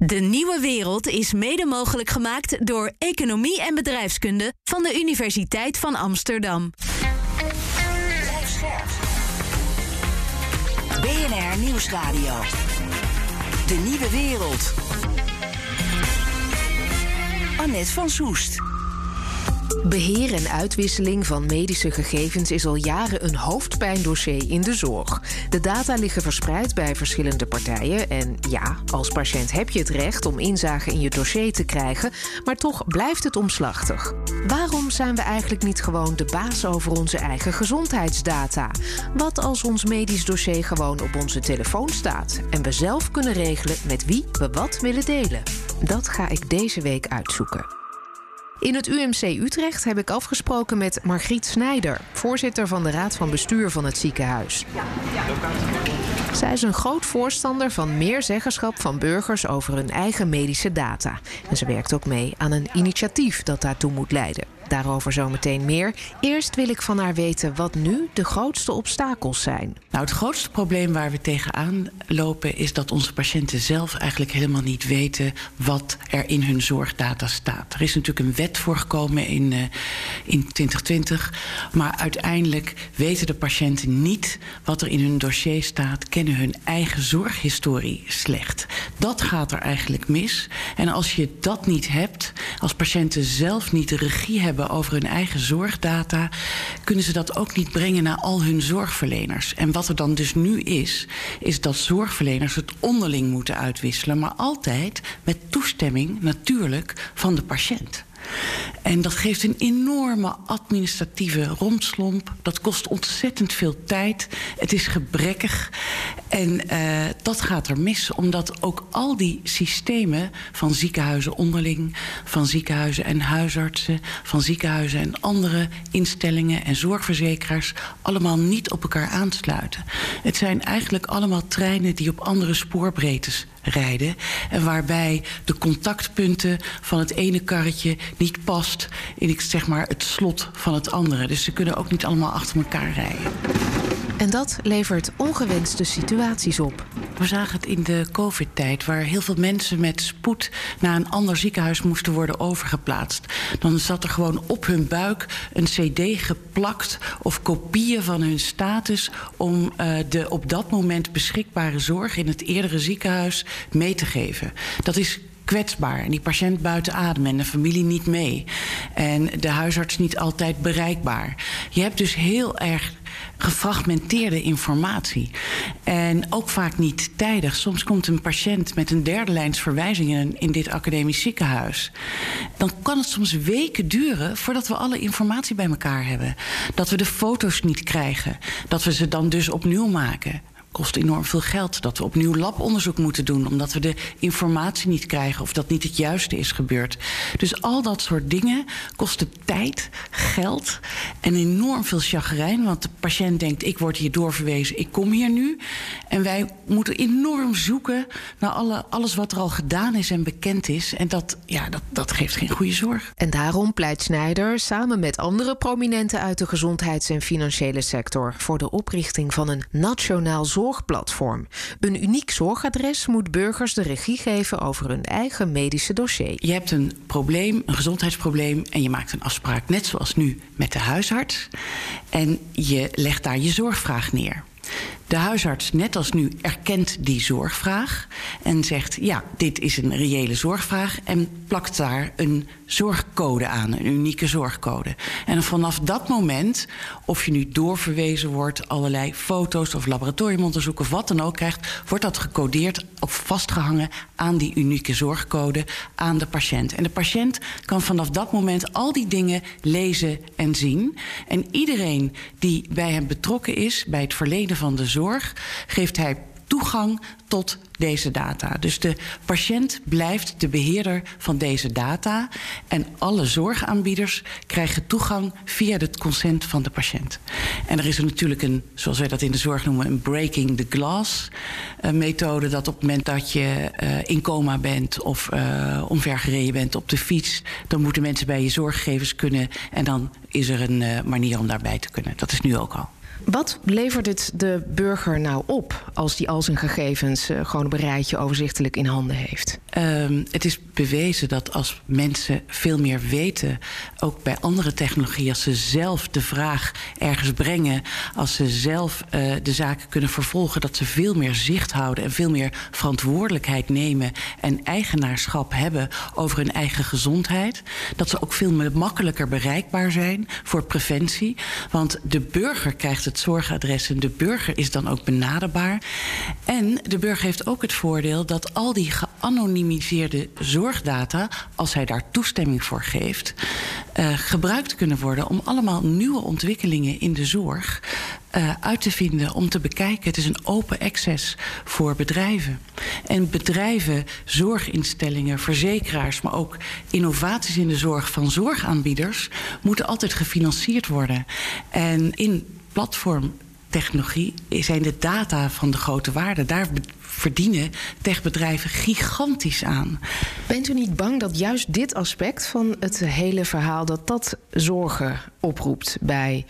De nieuwe wereld is mede mogelijk gemaakt door Economie en Bedrijfskunde van de Universiteit van Amsterdam. BNR Nieuwsradio. De nieuwe wereld. Annette van Soest. Beheer en uitwisseling van medische gegevens is al jaren een hoofdpijndossier in de zorg. De data liggen verspreid bij verschillende partijen. En ja, als patiënt heb je het recht om inzage in je dossier te krijgen, maar toch blijft het omslachtig. Waarom zijn we eigenlijk niet gewoon de baas over onze eigen gezondheidsdata? Wat als ons medisch dossier gewoon op onze telefoon staat en we zelf kunnen regelen met wie we wat willen delen? Dat ga ik deze week uitzoeken. In het UMC Utrecht heb ik afgesproken met Margriet Snijder, voorzitter van de Raad van Bestuur van het ziekenhuis. Zij is een groot voorstander van meer zeggenschap van burgers over hun eigen medische data. En ze werkt ook mee aan een initiatief dat daartoe moet leiden. Daarover zometeen meer. Eerst wil ik van haar weten wat nu de grootste obstakels zijn. Nou, het grootste probleem waar we tegenaan lopen is dat onze patiënten zelf eigenlijk helemaal niet weten wat er in hun zorgdata staat. Er is natuurlijk een wet voorgekomen in, uh, in 2020, maar uiteindelijk weten de patiënten niet wat er in hun dossier staat, kennen hun eigen zorghistorie slecht. Dat gaat er eigenlijk mis. En als je dat niet hebt, als patiënten zelf niet de regie hebben over hun eigen zorgdata, kunnen ze dat ook niet brengen naar al hun zorgverleners. En wat er dan dus nu is, is dat zorgverleners het onderling moeten uitwisselen, maar altijd met toestemming natuurlijk van de patiënt. En dat geeft een enorme administratieve rompslomp. Dat kost ontzettend veel tijd. Het is gebrekkig. En uh, dat gaat er mis, omdat ook al die systemen van ziekenhuizen onderling, van ziekenhuizen en huisartsen, van ziekenhuizen en andere instellingen en zorgverzekeraars allemaal niet op elkaar aansluiten. Het zijn eigenlijk allemaal treinen die op andere spoorbreedtes rijden. En waarbij de contactpunten van het ene karretje niet past in ik zeg maar, het slot van het andere. Dus ze kunnen ook niet allemaal achter elkaar rijden. En dat levert ongewenste situaties op. We zagen het in de COVID-tijd, waar heel veel mensen met spoed naar een ander ziekenhuis moesten worden overgeplaatst. Dan zat er gewoon op hun buik een CD geplakt of kopieën van hun status om uh, de op dat moment beschikbare zorg in het eerdere ziekenhuis mee te geven. Dat is kwetsbaar. En die patiënt buiten adem en de familie niet mee. En de huisarts niet altijd bereikbaar. Je hebt dus heel erg gefragmenteerde informatie. En ook vaak niet tijdig. Soms komt een patiënt met een derde lijns verwijzing in, in dit academisch ziekenhuis. Dan kan het soms weken duren voordat we alle informatie bij elkaar hebben. Dat we de foto's niet krijgen. Dat we ze dan dus opnieuw maken kost enorm veel geld. Dat we opnieuw labonderzoek moeten doen omdat we de informatie niet krijgen of dat niet het juiste is gebeurd. Dus al dat soort dingen kosten tijd, geld en enorm veel chagrijn. Want de patiënt denkt: ik word hier doorverwezen, ik kom hier nu. En wij moeten enorm zoeken naar alle, alles wat er al gedaan is en bekend is. En dat, ja, dat, dat geeft geen goede zorg. En daarom pleit Snijder samen met andere prominenten uit de gezondheids- en financiële sector voor de oprichting van een nationaal zorg Een uniek zorgadres moet burgers de regie geven over hun eigen medische dossier. Je hebt een probleem, een gezondheidsprobleem, en je maakt een afspraak, net zoals nu met de huisarts. En je legt daar je zorgvraag neer. De huisarts, net als nu, erkent die zorgvraag en zegt: ja, dit is een reële zorgvraag en plakt daar een zorgcode aan, een unieke zorgcode. En vanaf dat moment, of je nu doorverwezen wordt, allerlei foto's of laboratoriumonderzoeken wat dan ook krijgt, wordt dat gecodeerd of vastgehangen aan die unieke zorgcode aan de patiënt. En de patiënt kan vanaf dat moment al die dingen lezen en zien. En iedereen die bij hem betrokken is, bij het verleden van de zorg, geeft hij toegang tot deze data. Dus de patiënt blijft de beheerder van deze data en alle zorgaanbieders krijgen toegang via het consent van de patiënt. En er is er natuurlijk een, zoals wij dat in de zorg noemen, een breaking the glass uh, methode. Dat op het moment dat je uh, in coma bent of uh, omvergereden bent op de fiets, dan moeten mensen bij je zorggevers kunnen en dan is er een manier om daarbij te kunnen. Dat is nu ook al. Wat levert het de burger nou op als die al zijn gegevens uh, gewoon een rijtje overzichtelijk in handen heeft? Um, het is bewezen dat als mensen veel meer weten, ook bij andere technologieën, als ze zelf de vraag ergens brengen, als ze zelf uh, de zaken kunnen vervolgen, dat ze veel meer zicht houden en veel meer verantwoordelijkheid nemen en eigenaarschap hebben over hun eigen gezondheid. Dat ze ook veel makkelijker bereikbaar zijn voor preventie. Want de burger krijgt het zorgadres en de burger is dan ook benaderbaar. En de burger heeft ook het voordeel dat al die geanonimiseerde zorgdata, als hij daar toestemming voor geeft, uh, gebruikt kunnen worden om allemaal nieuwe ontwikkelingen in de zorg uh, uit te vinden, om te bekijken. Het is een open access voor bedrijven. En bedrijven, zorginstellingen, verzekeraars, maar ook innovaties in de zorg van zorgaanbieders moeten altijd gefinancierd worden. En in platformtechnologie zijn de data van de grote waarde. Daar verdienen techbedrijven gigantisch aan. Bent u niet bang dat juist dit aspect van het hele verhaal... dat dat zorgen oproept bij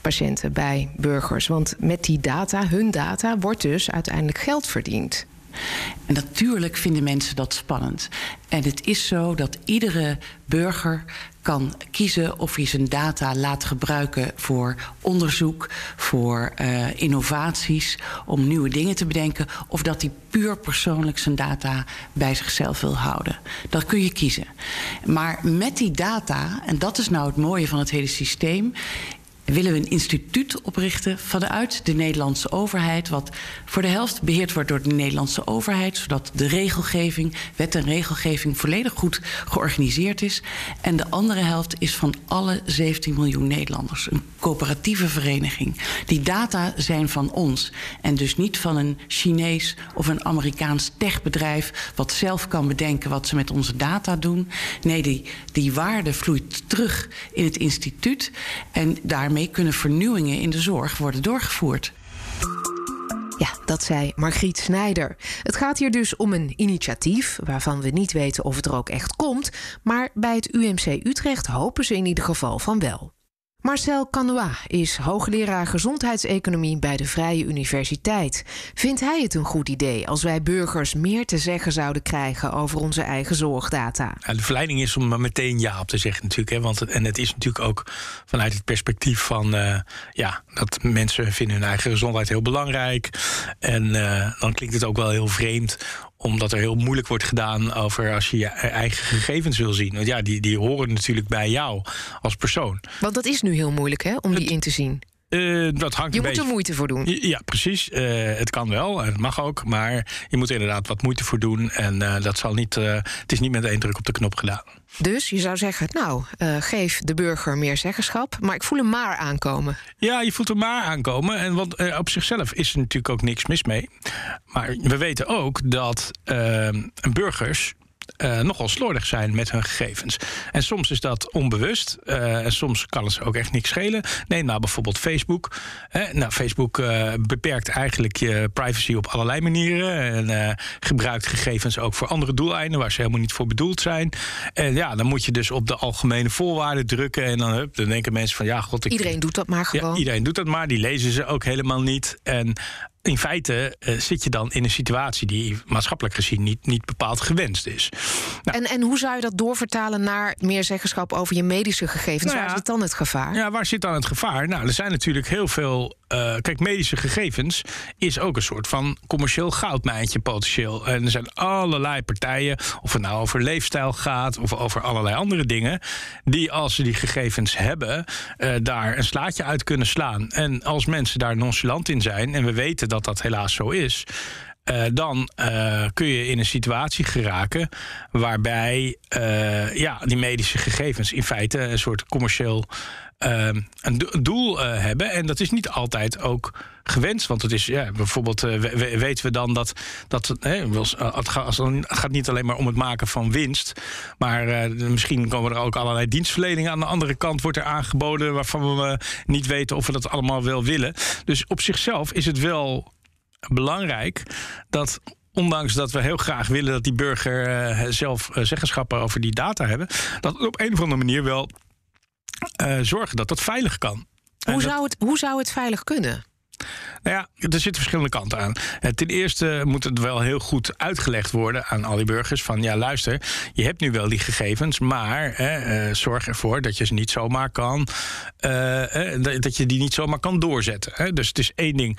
patiënten, bij burgers? Want met die data, hun data, wordt dus uiteindelijk geld verdiend. En natuurlijk vinden mensen dat spannend. En het is zo dat iedere burger kan kiezen of hij zijn data laat gebruiken voor onderzoek, voor uh, innovaties, om nieuwe dingen te bedenken, of dat hij puur persoonlijk zijn data bij zichzelf wil houden. Dat kun je kiezen. Maar met die data, en dat is nou het mooie van het hele systeem, willen we een instituut oprichten vanuit de Nederlandse overheid, wat voor de helft beheerd wordt door de Nederlandse overheid, zodat de regelgeving, wet en regelgeving volledig goed georganiseerd is. En de andere helft is van alle 17 miljoen Nederlanders, een coöperatieve vereniging. Die data zijn van ons en dus niet van een Chinees of een Amerikaans techbedrijf wat zelf kan bedenken wat ze met onze data doen. Nee, die, die waarde vloeit terug in het instituut en daar daarmee kunnen vernieuwingen in de zorg worden doorgevoerd. Ja, dat zei Margriet Snijder. Het gaat hier dus om een initiatief waarvan we niet weten of het er ook echt komt, maar bij het UMC Utrecht hopen ze in ieder geval van wel. Marcel Canois is hoogleraar gezondheidseconomie bij de Vrije Universiteit. Vindt hij het een goed idee als wij burgers meer te zeggen zouden krijgen over onze eigen zorgdata? De verleiding is om maar meteen ja op te zeggen natuurlijk. Hè, want en het is natuurlijk ook vanuit het perspectief van uh, ja, dat mensen vinden hun eigen gezondheid heel belangrijk. En uh, dan klinkt het ook wel heel vreemd omdat er heel moeilijk wordt gedaan over als je je eigen gegevens wil zien. Want ja, die, die horen natuurlijk bij jou als persoon. Want dat is nu heel moeilijk, hè, om die in te zien. Uh, dat hangt je moet er moeite voor doen. Ja, precies. Uh, het kan wel en het mag ook. Maar je moet er inderdaad wat moeite voor doen. En uh, dat zal niet, het is niet met één druk op de knop gedaan. Dus je zou zeggen, nou, geef de burger meer zeggenschap. Maar ik voel hem maar aankomen. Ja, je voelt hem maar aankomen. En want op zichzelf is er natuurlijk ook niks mis mee. Maar we weten ook dat burgers uh, nogal slordig zijn met hun gegevens. En soms is dat onbewust. Uh, en soms kan het ze ook echt niks schelen. Neem nou bijvoorbeeld Facebook. nou, Facebook uh, beperkt eigenlijk je privacy op allerlei manieren. En gebruikt gegevens ook voor andere doeleinden waar ze helemaal niet voor bedoeld zijn. En ja, dan moet je dus op de algemene voorwaarden drukken. En dan, hup, dan denken mensen van ja, god. Ik, iedereen doet dat maar gewoon. Ja, iedereen doet dat maar. Die lezen ze ook helemaal niet. En in feite uh, zit je dan in een situatie die maatschappelijk gezien niet, niet bepaald gewenst is. Nou, en, en hoe zou je dat doorvertalen naar meer zeggenschap over je medische gegevens? Nou ja, waar zit dan het gevaar? Ja, waar zit dan het gevaar? Nou, er zijn natuurlijk heel veel. Uh, kijk, medische gegevens is ook een soort van commercieel goudmijntje potentieel. En er zijn allerlei partijen, of het nou over leefstijl gaat of over allerlei andere dingen, die als ze die gegevens hebben, uh, daar een slaatje uit kunnen slaan. En als mensen daar nonchalant in zijn, en we weten dat dat helaas zo is. Uh, dan uh, kun je in een situatie geraken waarbij uh, ja, die medische gegevens in feite een soort commercieel een doel hebben. En dat is niet altijd ook gewenst. Want het is ja, bijvoorbeeld, weten we dan dat, dat het gaat niet alleen maar om het maken van winst. Maar misschien komen er ook allerlei dienstverleningen aan de andere kant wordt er aangeboden waarvan we niet weten of we dat allemaal wel willen. Dus op zichzelf is het wel belangrijk dat ondanks dat we heel graag willen dat die burger uh, zelf uh, zeggenschappen over die data hebben, dat op een of andere manier wel uh, zorgen dat dat veilig kan. Hoe, zou het, hoe zou het veilig kunnen? Nou ja, er zitten verschillende kanten aan. Eh, ten eerste moet het wel heel goed uitgelegd worden aan al die burgers: van ja, luister, je hebt nu wel die gegevens, maar eh, zorg ervoor dat je ze niet zomaar kan, eh, eh dat je die niet zomaar kan doorzetten. Hè. Dus het is één ding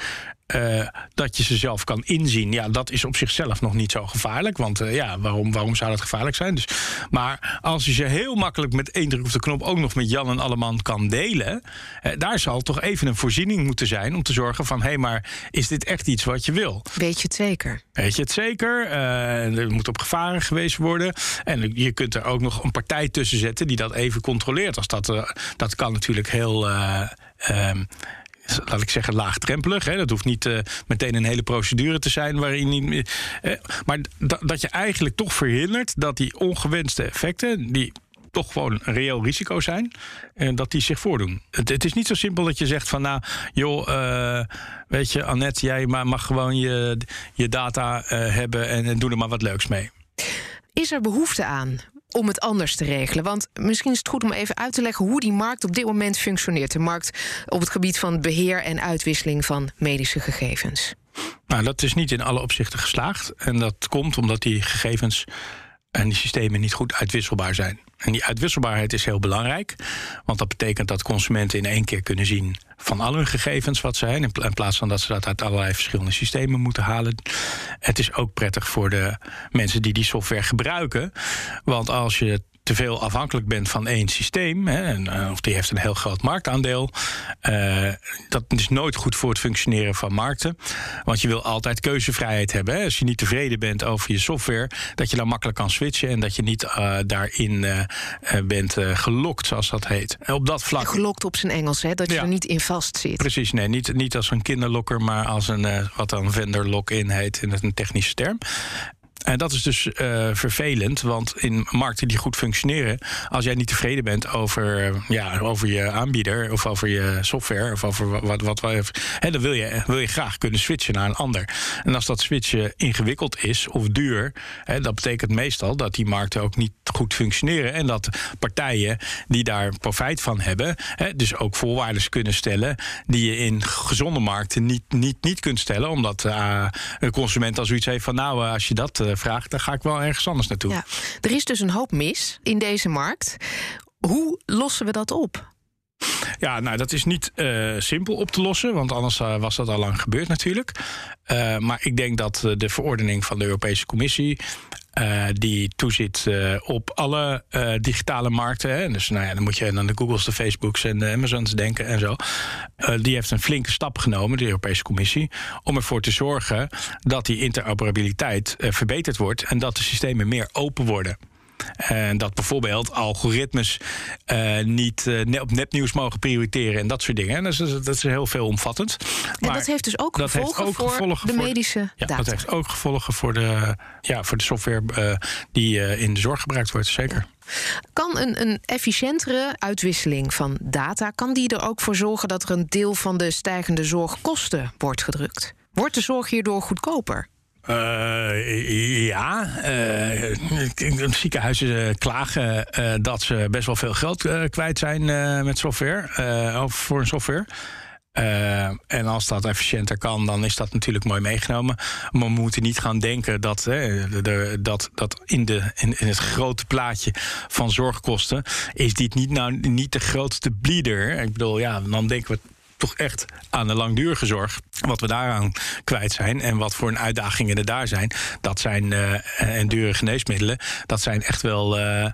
uh, dat je ze zelf kan inzien. Ja, dat is op zichzelf nog niet zo gevaarlijk. Want uh, ja, waarom, waarom zou dat gevaarlijk zijn? Dus, maar als je ze heel makkelijk met één druk op de knop ook nog met Jan en Alleman kan delen, uh, daar zal toch even een voorziening moeten zijn om te zorgen van hé, hey, maar is dit echt iets wat je wil? Weet je het zeker? Weet je het zeker? er moet op gevaren geweest worden. En je kunt er ook nog een partij tussen zetten die dat even controleert. Als dat, dat kan natuurlijk heel. Um, laat ik zeggen, laagdrempelig. Hè. Dat hoeft niet uh, meteen een hele procedure te zijn waarin niet. Uh, maar dat je eigenlijk toch verhindert dat die ongewenste effecten, die toch gewoon een reëel risico zijn, en dat die zich voordoen. Het, is niet zo simpel dat je zegt van nou, joh, weet je, Annette, jij mag gewoon je, je data hebben en, en doe er maar wat leuks mee. Is er behoefte aan? Om het anders te regelen. Want misschien is het goed om even uit te leggen hoe die markt op dit moment functioneert. De markt op het gebied van beheer en uitwisseling van medische gegevens. Nou, dat is niet in alle opzichten geslaagd. En dat komt omdat die gegevens en die systemen niet goed uitwisselbaar zijn. En die uitwisselbaarheid is heel belangrijk, want dat betekent dat consumenten in één keer kunnen zien van al hun gegevens wat zijn, in plaats van dat ze dat uit allerlei verschillende systemen moeten halen. Het is ook prettig voor de mensen die die software gebruiken, want als je te veel afhankelijk bent van één systeem, hè, en, eh, of die heeft een heel groot marktaandeel, uh, dat is nooit goed voor het functioneren van markten. Want je wil altijd keuzevrijheid hebben. Hè. Als je niet tevreden bent over je software, dat je dan makkelijk kan switchen en dat je niet uh, daarin bent gelokt, zoals dat heet. En op dat vlak. Gelokt op zijn Engels, hè? dat je er niet in vast zit. Precies, nee, niet, niet als een kinderlokker, maar als een wat dan vendor lock-in heet in een technische term. En dat is dus uh, vervelend, want in markten die goed functioneren, als jij niet tevreden bent over, ja, over je aanbieder of over je software of over wat, wat, wat hè, dan wil je, wil je graag kunnen switchen naar een ander. En als dat switchen ingewikkeld is of duur, hè, dat betekent meestal dat die markten ook niet goed functioneren en dat partijen die daar profijt van hebben, hè, dus ook voorwaarden kunnen stellen die je in gezonde markten niet, niet, niet kunt stellen, omdat uh, een consument al zoiets heeft van nou, als je dat vraagt, dan ga ik wel ergens anders naartoe. Ja. Er is dus een hoop mis in deze markt. Hoe lossen we dat op? Ja, nou, dat is niet uh, simpel op te lossen, want anders uh, was dat al lang gebeurd natuurlijk. Uh, maar ik denk dat de verordening van de Europese Commissie. die toezit op alle digitale markten. Hè. Dus nou ja, dan moet je aan de Googles, de Facebooks en de Amazons denken en zo. die heeft een flinke stap genomen, de Europese Commissie, om ervoor te zorgen dat die interoperabiliteit verbeterd wordt en dat de systemen meer open worden. En dat bijvoorbeeld algoritmes uh, niet uh, op nepnieuws mogen prioriteren en dat soort dingen. En dat, is, dat is heel veelomvattend. En maar dat heeft dus ook gevolgen ook voor gevolgen de medische voor, ja, Dat heeft ook gevolgen voor de, ja, voor de software uh, die in de zorg gebruikt wordt, zeker. Kan een, een efficiëntere uitwisseling van data, kan die er ook voor zorgen dat er een deel van de stijgende zorgkosten wordt gedrukt? Wordt de zorg hierdoor goedkoper? Uh, ja, uh, ziekenhuizen klagen uh, dat ze best wel veel geld kwijt zijn met software, of voor een software. en als dat efficiënter kan, dan is dat natuurlijk mooi meegenomen. Maar we moeten niet gaan denken dat, de, dat, dat in, de, in, in, het grote plaatje van zorgkosten is dit niet, nou, niet de grootste bleeder. Ik bedoel, ja, dan denken we toch echt aan de langdurige zorg. Wat we daaraan kwijt zijn en wat voor een uitdagingen er daar zijn. Dat zijn uh, en dure geneesmiddelen. Dat zijn echt wel. Uh,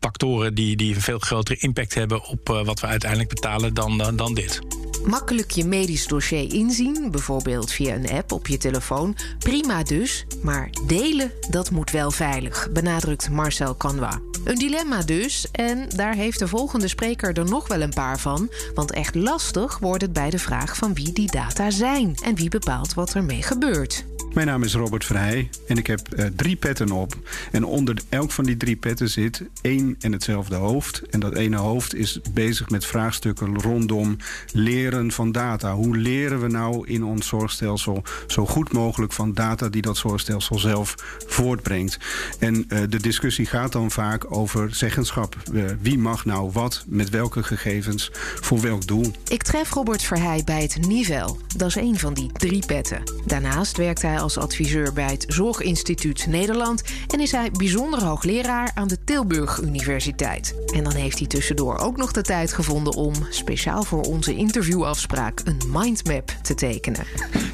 factoren die, die een veel grotere impact hebben op uh, wat we uiteindelijk betalen dan, dan dit. Makkelijk je medisch dossier inzien, bijvoorbeeld via een app op je telefoon. Prima dus, maar delen, dat moet wel veilig, benadrukt Marcel Canva. Een dilemma dus, en daar heeft de volgende spreker er nog wel een paar van. Want echt lastig wordt het bij de vraag van wie die data zijn en wie bepaalt wat ermee gebeurt. Mijn naam is Robert Vrij en ik heb uh, drie petten op. En onder elk van die drie petten zit één en hetzelfde hoofd. En dat ene hoofd is bezig met vraagstukken rondom leren van data. Hoe leren we nou in ons zorgstelsel zo goed mogelijk van data die dat zorgstelsel zelf voortbrengt? En uh, de discussie gaat dan vaak over zeggenschap. Uh, wie mag nou wat, met welke gegevens, voor welk doel? Ik tref Robert Verheij bij het Nivel. Dat is één van die drie petten. Daarnaast werkt hij als adviseur bij het Zorginstituut Nederland en is hij bijzonder hoogleraar aan de Tilburg Universiteit. En dan heeft hij tussendoor ook nog de tijd gevonden om, speciaal voor onze interviewafspraak, een mindmap te tekenen.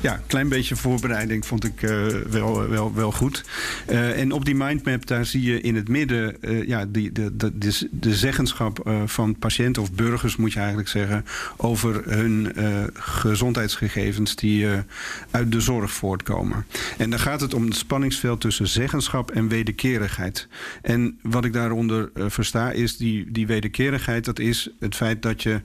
Ja, een klein beetje voorbereiding vond ik uh, wel, wel, wel goed. Uh, en op die mindmap daar zie je in het midden uh, ja, die, de, de, de, de zeggenschap van patiënten of burgers, moet je eigenlijk zeggen, over hun gezondheidsgegevens die uit de zorg voortkomen. En dan gaat het om het spanningsveld tussen zeggenschap en wederkerigheid. En wat ik daaronder uh, versta is die, die wederkerigheid, dat is het feit dat je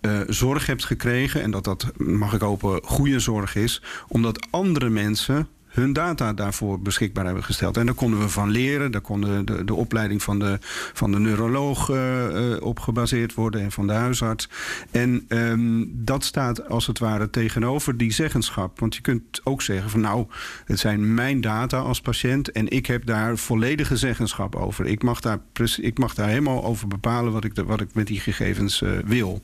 uh, zorg hebt gekregen, en dat dat, mag ik hopen, goede zorg is, omdat andere mensen hun data daarvoor beschikbaar hebben gesteld. En daar konden we van leren. Daar kon de, de opleiding van de, van de neuroloog uh, uh, op gebaseerd worden en van de huisarts. En um, dat staat als het ware tegenover die zeggenschap. Want je kunt ook zeggen van nou, het zijn mijn data als patiënt en ik heb daar volledige zeggenschap over. Ik mag daar, ik mag daar helemaal over bepalen wat ik, de, wat ik met die gegevens uh, wil.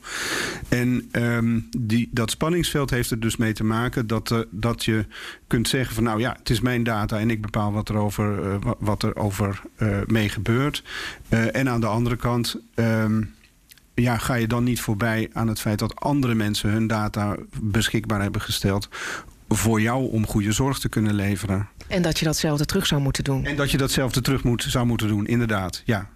En um, die, dat spanningsveld heeft er dus mee te maken dat, dat je kunt zeggen van nou ja, het is mijn data en ik bepaal wat er over, uh, wat er over uh, mee gebeurt. Uh, en aan de andere kant. Um, ja, ga je dan niet voorbij aan het feit dat andere mensen hun data beschikbaar hebben gesteld voor jou om goede zorg te kunnen leveren. En dat je datzelfde terug zou moeten doen. En dat je datzelfde terug moet, zou moeten doen, inderdaad. Ja.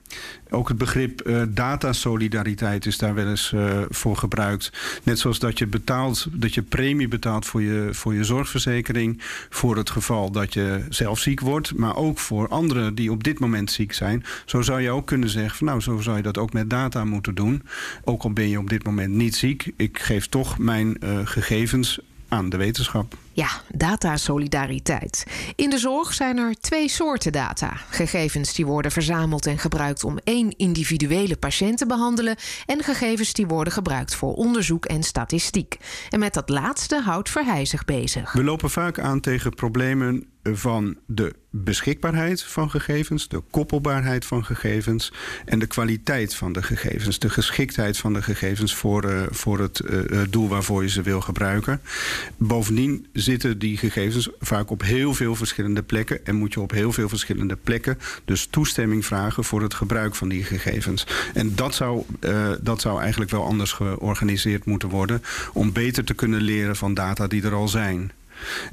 Ook het begrip uh, datasolidariteit is daar wel eens uh, voor gebruikt. Net zoals dat je betaalt, dat je premie betaalt voor je, voor je zorgverzekering. Voor het geval dat je zelf ziek wordt. Maar ook voor anderen die op dit moment ziek zijn. Zo zou je ook kunnen zeggen: van, nou, zo zou je dat ook met data moeten doen. Ook al ben je op dit moment niet ziek. Ik geef toch mijn uh, gegevens aan de wetenschap. Ja, datasolidariteit. In de zorg zijn er twee soorten data. Gegevens die worden verzameld en gebruikt om één individuele patiënt te behandelen en gegevens die worden gebruikt voor onderzoek en statistiek. En met dat laatste houdt Verheij zich bezig. We lopen vaak aan tegen problemen van de beschikbaarheid van gegevens, de koppelbaarheid van gegevens en de kwaliteit van de gegevens, de geschiktheid van de gegevens voor, uh, voor het uh, doel waarvoor je ze wil gebruiken. Bovendien zitten die gegevens vaak op heel veel verschillende plekken en moet je op heel veel verschillende plekken dus toestemming vragen voor het gebruik van die gegevens. En dat zou, uh, dat zou eigenlijk wel anders georganiseerd moeten worden om beter te kunnen leren van data die er al zijn.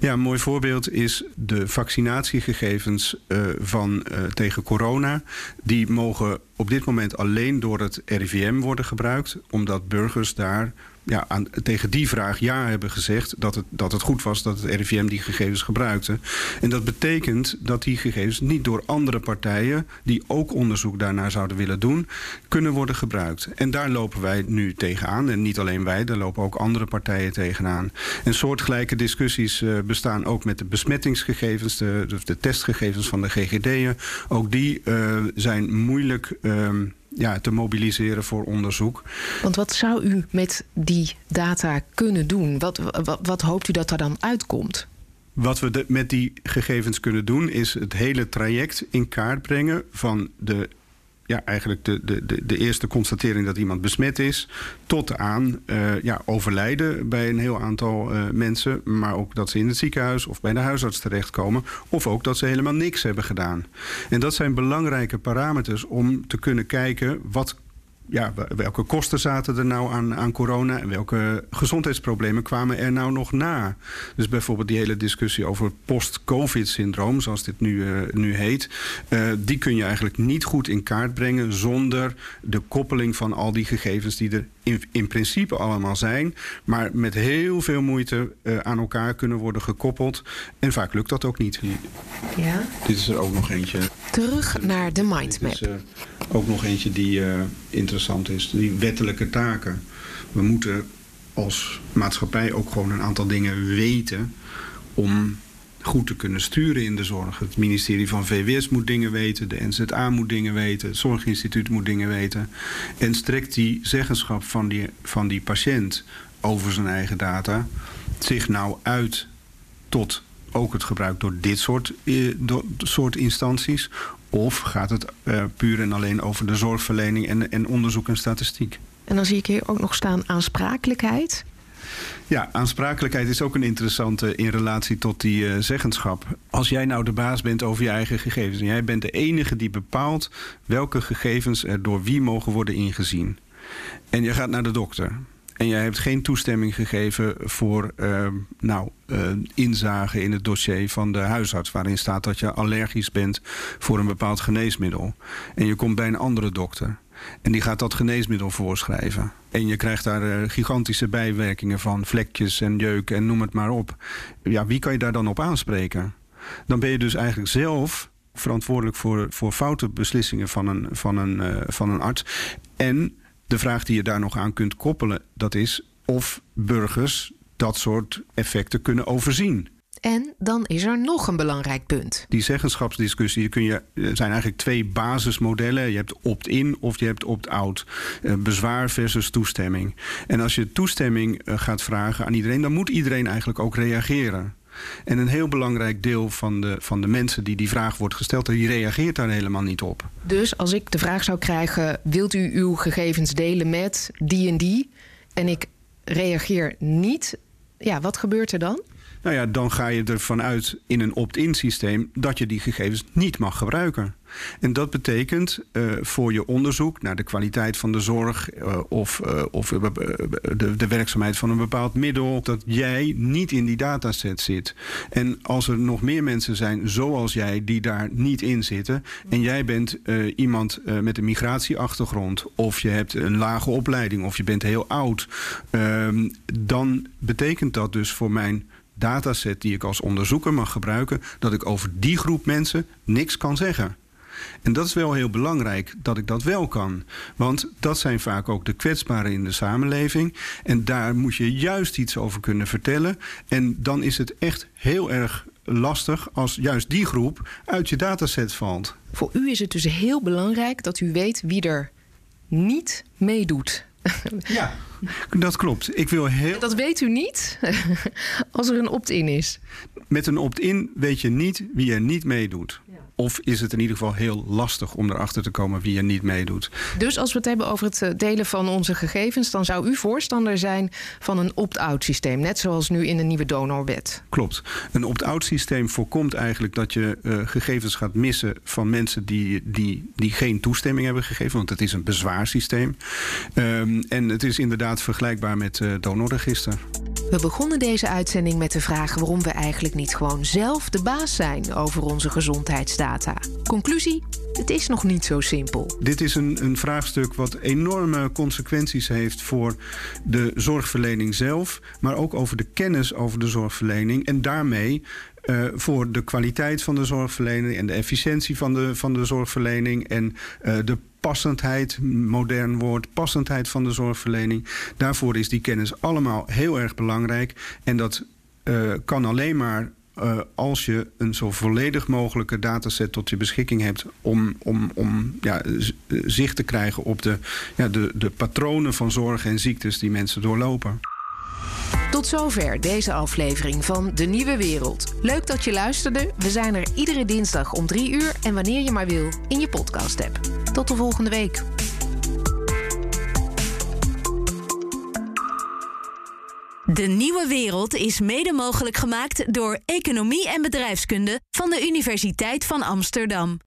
Ja, een mooi voorbeeld is de vaccinatiegegevens uh, van, uh, tegen corona. Die mogen op dit moment alleen door het RIVM worden gebruikt, omdat burgers daar ja, aan, tegen die vraag ja hebben gezegd dat het, dat het goed was dat het RIVM die gegevens gebruikte. En dat betekent dat die gegevens niet door andere partijen die ook onderzoek daarnaar zouden willen doen, kunnen worden gebruikt. En daar lopen wij nu tegenaan. En niet alleen wij, daar lopen ook andere partijen tegenaan. En soortgelijke discussies uh, bestaan ook met de besmettingsgegevens, de, de, testgegevens van de GGD'en. Ook die uh, zijn moeilijk. Um, ja, te mobiliseren voor onderzoek. Want wat zou u met die data kunnen doen? Wat, wat, wat hoopt u dat er dan uitkomt? Wat we de, met die gegevens kunnen doen, is het hele traject in kaart brengen van de ja, eigenlijk de, de, de, de eerste constatering dat iemand besmet is, tot aan uh, ja, overlijden bij een heel aantal uh, mensen, maar ook dat ze in het ziekenhuis of bij de huisarts terechtkomen, of ook dat ze helemaal niks hebben gedaan. En dat zijn belangrijke parameters om te kunnen kijken wat ja, welke kosten zaten er nou aan, aan corona en welke gezondheidsproblemen kwamen er nou nog na? Dus bijvoorbeeld die hele discussie over post-COVID-syndroom, zoals dit nu, uh, nu heet, uh, die kun je eigenlijk niet goed in kaart brengen zonder de koppeling van al die gegevens die er in, in principe allemaal zijn, maar met heel veel moeite uh, aan elkaar kunnen worden gekoppeld. En vaak lukt dat ook niet. Ja. Dit is er ook nog eentje. Terug naar de mindmap. Dit is uh, ook nog eentje die uh, interessant is. Die wettelijke taken. We moeten als maatschappij ook gewoon een aantal dingen weten om goed te kunnen sturen in de zorg. Het ministerie van VWS moet dingen weten, de NZA moet dingen weten, het Zorginstituut moet dingen weten. En strekt die zeggenschap van die, van die patiënt over zijn eigen data zich nou uit tot ook het gebruik door dit soort, eh, door, soort instanties? Of gaat het uh, puur en alleen over de zorgverlening en, en onderzoek en statistiek? En dan zie ik hier ook nog staan aansprakelijkheid. Ja, aansprakelijkheid is ook een interessante in relatie tot die uh, zeggenschap. Als jij nou de baas bent over je eigen gegevens en jij bent de enige die bepaalt welke gegevens er door wie mogen worden ingezien. En je gaat naar de dokter en jij hebt geen toestemming gegeven voor uh, nou, uh, inzage in het dossier van de huisarts, waarin staat dat je allergisch bent voor een bepaald geneesmiddel. En je komt bij een andere dokter. En die gaat dat geneesmiddel voorschrijven. En je krijgt daar uh, gigantische bijwerkingen van, vlekjes en jeuk en noem het maar op. Ja, wie kan je daar dan op aanspreken? Dan ben je dus eigenlijk zelf verantwoordelijk voor, voor foute beslissingen van een, van, een, uh, van een arts. En de vraag die je daar nog aan kunt koppelen, dat is of burgers dat soort effecten kunnen overzien. En dan is er nog een belangrijk punt. Die zeggenschapsdiscussie kun je, er zijn eigenlijk twee basismodellen. Je hebt opt-in of je hebt opt-out. Eh, bezwaar versus toestemming. En als je toestemming eh, gaat vragen aan iedereen, dan moet iedereen eigenlijk ook reageren. En een heel belangrijk deel van de, van de mensen die die vraag wordt gesteld, die reageert daar helemaal niet op. Dus als ik de vraag zou krijgen: wilt u uw gegevens delen met die en die? En ik reageer niet, ja, wat gebeurt er dan? Nou ja, dan ga je ervan uit in een opt-in systeem dat je die gegevens niet mag gebruiken. En dat betekent uh, voor je onderzoek naar de kwaliteit van de zorg uh, of, uh, of de, de, werkzaamheid van een bepaald middel, dat jij niet in die dataset zit. En als er nog meer mensen zijn zoals jij die daar niet in zitten, en jij bent iemand met een migratieachtergrond, of je hebt een lage opleiding, of je bent heel oud, ehm, dan betekent dat dus voor mijn dataset die ik als onderzoeker mag gebruiken, dat ik over die groep mensen niks kan zeggen. En dat is wel heel belangrijk dat ik dat wel kan. Want dat zijn vaak ook de kwetsbaren in de samenleving. En daar moet je juist iets over kunnen vertellen. En dan is het echt heel erg lastig als juist die groep uit je dataset valt. Voor u is het dus heel belangrijk dat u weet wie er niet meedoet. Ja, dat klopt. Ik wil heel... Dat weet u niet als er een opt-in is. Met een opt-in weet je niet wie er niet meedoet. Of is het in ieder geval heel lastig om erachter te komen wie er niet meedoet. Dus als we het hebben over het eh, delen van onze gegevens, dan zou u voorstander zijn van een opt-out systeem, net zoals nu in de nieuwe donorwet. Klopt. Een opt-out systeem voorkomt eigenlijk dat je uh, gegevens gaat missen van mensen die, die, die geen toestemming hebben gegeven, want het is een bezwaarsysteem. Um, en het is inderdaad vergelijkbaar met uh, donorregister. We begonnen deze uitzending met de vraag waarom we eigenlijk niet gewoon zelf de baas zijn over onze Conclusie: het is nog niet zo simpel. Dit is een, een vraagstuk wat enorme consequenties heeft voor de zorgverlening zelf, maar ook over de kennis over de zorgverlening en daarmee uh, voor de kwaliteit van de zorgverlening en de efficiëntie van de, van de zorgverlening en uh, de passendheid, modern woord, passendheid van de zorgverlening. Daarvoor is die kennis allemaal heel erg belangrijk. En dat uh, kan alleen maar uh, als je een zo volledig mogelijke dataset tot je beschikking hebt om, om, om ja, zicht te krijgen op de, ja, de, de patronen van zorg en ziektes die mensen doorlopen. Tot zover deze aflevering van De Nieuwe Wereld. Leuk dat je luisterde. We zijn er iedere dinsdag om drie uur en wanneer je maar wil in je podcast-app. Tot de volgende week. De Nieuwe Wereld is mede mogelijk gemaakt door Economie en Bedrijfskunde van de Universiteit van Amsterdam.